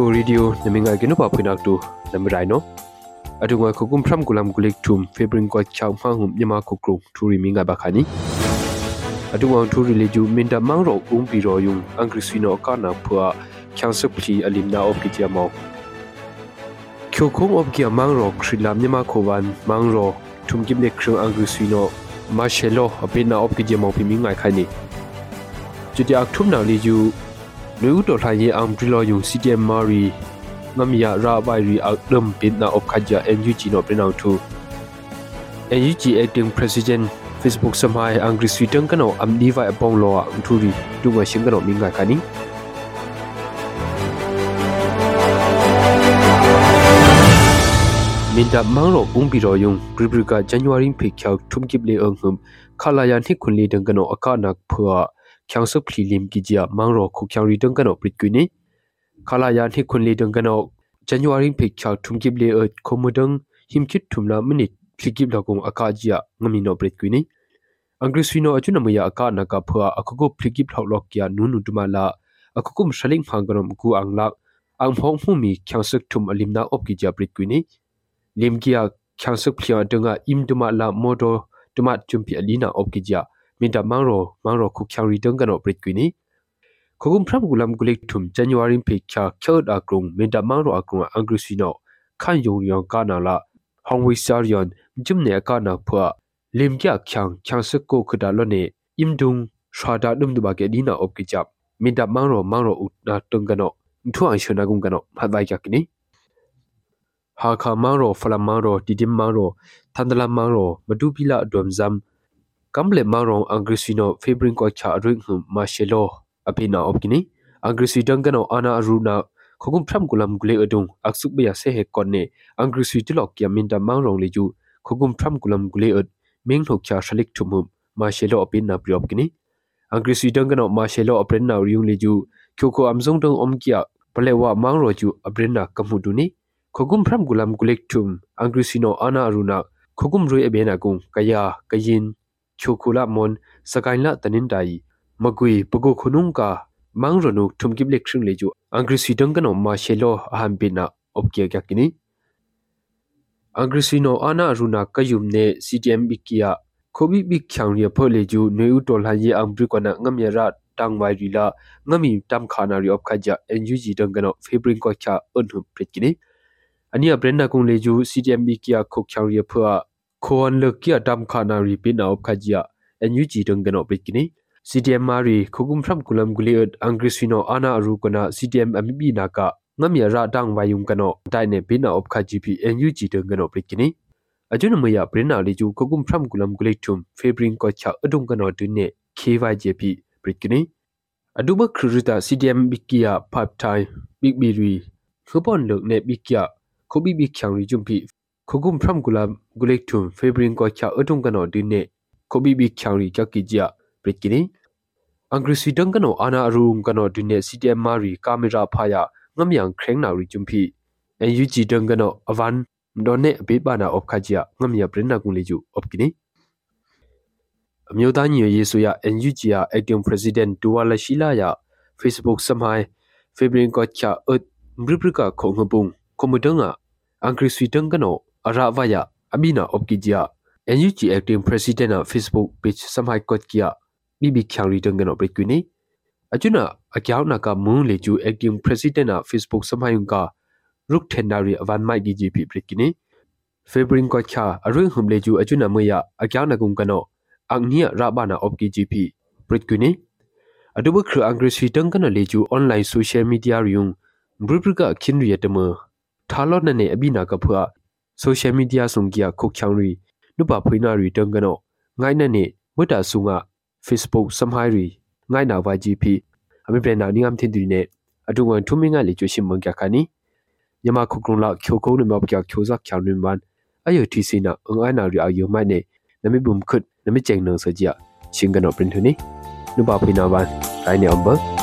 ခိုရီဒီယိုနမင်္ဂကိနုပါဖိနက်တူနမရိုင်နိုအတူငါခုကုမ်ဖရမ်ကူလမ်ဂူလိကထုမ်ဖေဘရင်ကောချောင်းဖန်ဟုမြမခုကရုထူရီမင်္ဂဘခါနီအတူငါထူရီလေဂျူမင်တမောင်ရောဥမ်ပီရောယုံအင်္ဂရိစီနိုကာနာဖွာချန်စပလီအလင်နာအော့ပီတီယမောခိုခုမ်အော့ကီယမောင်ရောခရီလာမြမခုဝန်မောင်ရောထုမ်ကိမလေခရီအင်္ဂရိစီနိုမာရှေလိုအပင်နာအော့ပီတီယမောပီမင်္ဂိုင်ခိုင်နီကျူတီအခထုမ်နာလေဂျူလူဦးတော်ထိုင်ရေးအောင်ဒရီလော်ယုံ CTM မာရီငမရရာဘိုင်ရီအောက်ဒမ်ပင်နာအော့ခါဂျာ NUG နော်ပြန်အောင်ထူ NUG acting president Facebook စမိုင်းအင်္ဂရိစီတန်ကနော်အမ်ဒီဝိုင်အပေါင်းလောအန်ထူရီဒူငါရှင်ကနော်မင်းကခါနီမင်ဒမောင်ရောဘုံပီရောယုံဂရိဘရကဇန်နဝါရီဖေချောက်ထုံကိပလေအုံဟွမ်ခလာယာနိခွန်လီဒန်ကနောအခါနက်ဖွာ kyang suk phli lim ki jia mang ro khu kyang ri dong kan op rit kuni khala yan hi khun li dong kan ok january pe kya thum gib le ot khomudang him chit thum la minit phli gib la gong aka jia ngami no rit kuni angrisino achuna mya aka na ka phwa akugo phli gib thok lok kya nu nu tuma la akukum shaling phangrom ku anglak ang phong phu mi kyang suk thum alim na op ki jia rit kuni lim kia kyang suk phlia dunga im tuma la modo tuma chumpi alina op ki jia มินดามังโรมังโรคุกชาวรีดังกันอปริตกินีခခုံဖရမ်ဂူလမ်ဂူလိထုမ်ဇန်နဝါရီဖေချာကျောဒအကရုံမင်တမန်ရောအကရုံအင်္ဂရိစီနောခန်ယုံယောင်ကနာလာဟောင်ဝေဆာရီယန်ဂျမ်နေကနာဖွာလင်ကျချန်ချန်စကိုခဒါလောနေအင်ဒုံရှာဒါဒုံဒဘကေဒီနာအော့ကိချပ်မင်တမန်ရောမန်ရောဥနာတုံကနောထွန်အရှနာကုံကနောမဒိုင်ကကိနီဟာခမန်ရောဖလမန်ရောတီဒီမန်ရောသန္ဒလမန်ရောမဒူပီလာဒွမ်ဇမ်ကမ်လေမောင်ရောင်အင်္ဂရိစီနိုဖေဘရင်ကိုချာရိငုံမာရှေလိုအပိနာအော့ကိနီအင်္ဂရိစီဒန်ကနောအနာအရူနာခုကုံဖရမ်ကုလမ်ဂလေအဒုံအက်ဆုဘယာဆေဟေကွန်နေအင်္ဂရိစီတလော့ကီယမင်တမောင်ရောင်လေကျူခုကုံဖရမ်ကုလမ်ဂလေအဒမင်းထုတ်ချာရှလိကထုမုံမာရှေလိုအပိနာပရော့ကိနီအင်္ဂရိစီဒန်ကနောမာရှေလိုအပရင်နာရီယုံလေကျူချိုကိုအမ်ဇုံတုံအုံကီယာပလေဝါမောင်ရောကျူအပရင်နာကမှုဒူနီခခုမ်ဖရမ်ဂူလမ်ဂူလက်ထုမ်အင်္ဂရိစီနိုအနာရူနာခခုမ်ရွေအဘေနာကုံကယာကယင်ချိုကူလာမွန်စကိုင်းလာတနင်တိုင်မကွေပကိုခုနုံကာမန်းရနုထုံကိပလက်ခရင်လေကျူအင်္ဂရိစီဒန်ကနောမာရှေလိုအဟမ်ဘီနာအော့ကေကကိနီအင်္ဂရိစီနိုအာနာရူနာကယုံနေ CTM ဘီကီယာခိုဘီဘီချောင်ရဖော်လေကျူနွေဥတော်လာရေအင်္ဂရိကနာငမရတ်တန်ဝိုင်ရီလာငမီတမ်ခါနာရီအော့ခါဂျာ NUG ဒန်ကနောဖေဘရင်ကောချာအွန်ဟုပရစ်ကိနီအနီယဘရန်နာကုံလေကျူ CTM ဘီကီယာခုတ်ချောင်ရဖော် khon le kya dam khana ri pin op khajia enyu ji dong gano pikini cdm mari khugum phram kulam guli at angri swino ana aru kana cdm ambi na ka ngamya ra dang wayum kano dai ne pin op khaji pi enyu ji dong gano pikini ajun mya prina li ju khugum phram kulam guli thum febrin ko cha adung gano tu ne kyjp pikini aduba khruta cdm bikia pipe time big biri khupon lok ne bikia khobi bi khyang ri jumpi ခုမ်ဖရမ်ကူလာဂူလက်ထုံဖေဘရင်ကောချာအထုံကနော်ဒီနေခိုဘီဘီချောင်ရီချက်ကီဂျာပရစ်ကီနင်းအင်္ဂရိစီတန်ကနော်အာနာအရုံကနော်ဒီနေစီတီအမ်မာရီကာမရာဖာယာငမ်ယန်ခရင်နာရီဂျွမ်ဖီအန်ယူဂျီတန်ကနော်အဝန်ဒိုနေအဘေးပါနာအော့ခါဂျာငမ်ယပရင်နာကူလေဂျူအော့ကီနင်းအမျိုးသားညီညွတ်ရေးဆိုရ NUG ရ Acting President Dua Lashila ရ Facebook စမိုင်း Febrin Kocha Ut Mribrika Khongpung Komudanga Angri Switang Kano အရာဝယအဘိနာအော့ကီဂျီယာ NUG acting president of Facebook page samhai kot kia bibi khyang ri dang no brekwini achuna akyaw na ka mun le ju acting president of Facebook samhai yung ka ruk thenari awan mai gi ji bi brekwini febring ko kha arung hum le ju achuna moya akyaw na kum kano angnia rabana of gp brekwini adubu khru angri sri dang kana le ju online social media riung brubruka khin ri yatama thalo na ne abina ka phua social media sungia kokhyangri nupa phuina ri tengkano ngaina ne wita sunga facebook samhai ri ngaina wa gp ami prena ningam thindri ne aduwan thuminga le chwe shim mangya khani yama khokrung la khyokong ne ma pya khyoza khyanri man ayo tisi na ngaina ri ayo mai ne nami bum khut nami cheng nang sa jia shingano print thuni nupa phuina ban ai ne amba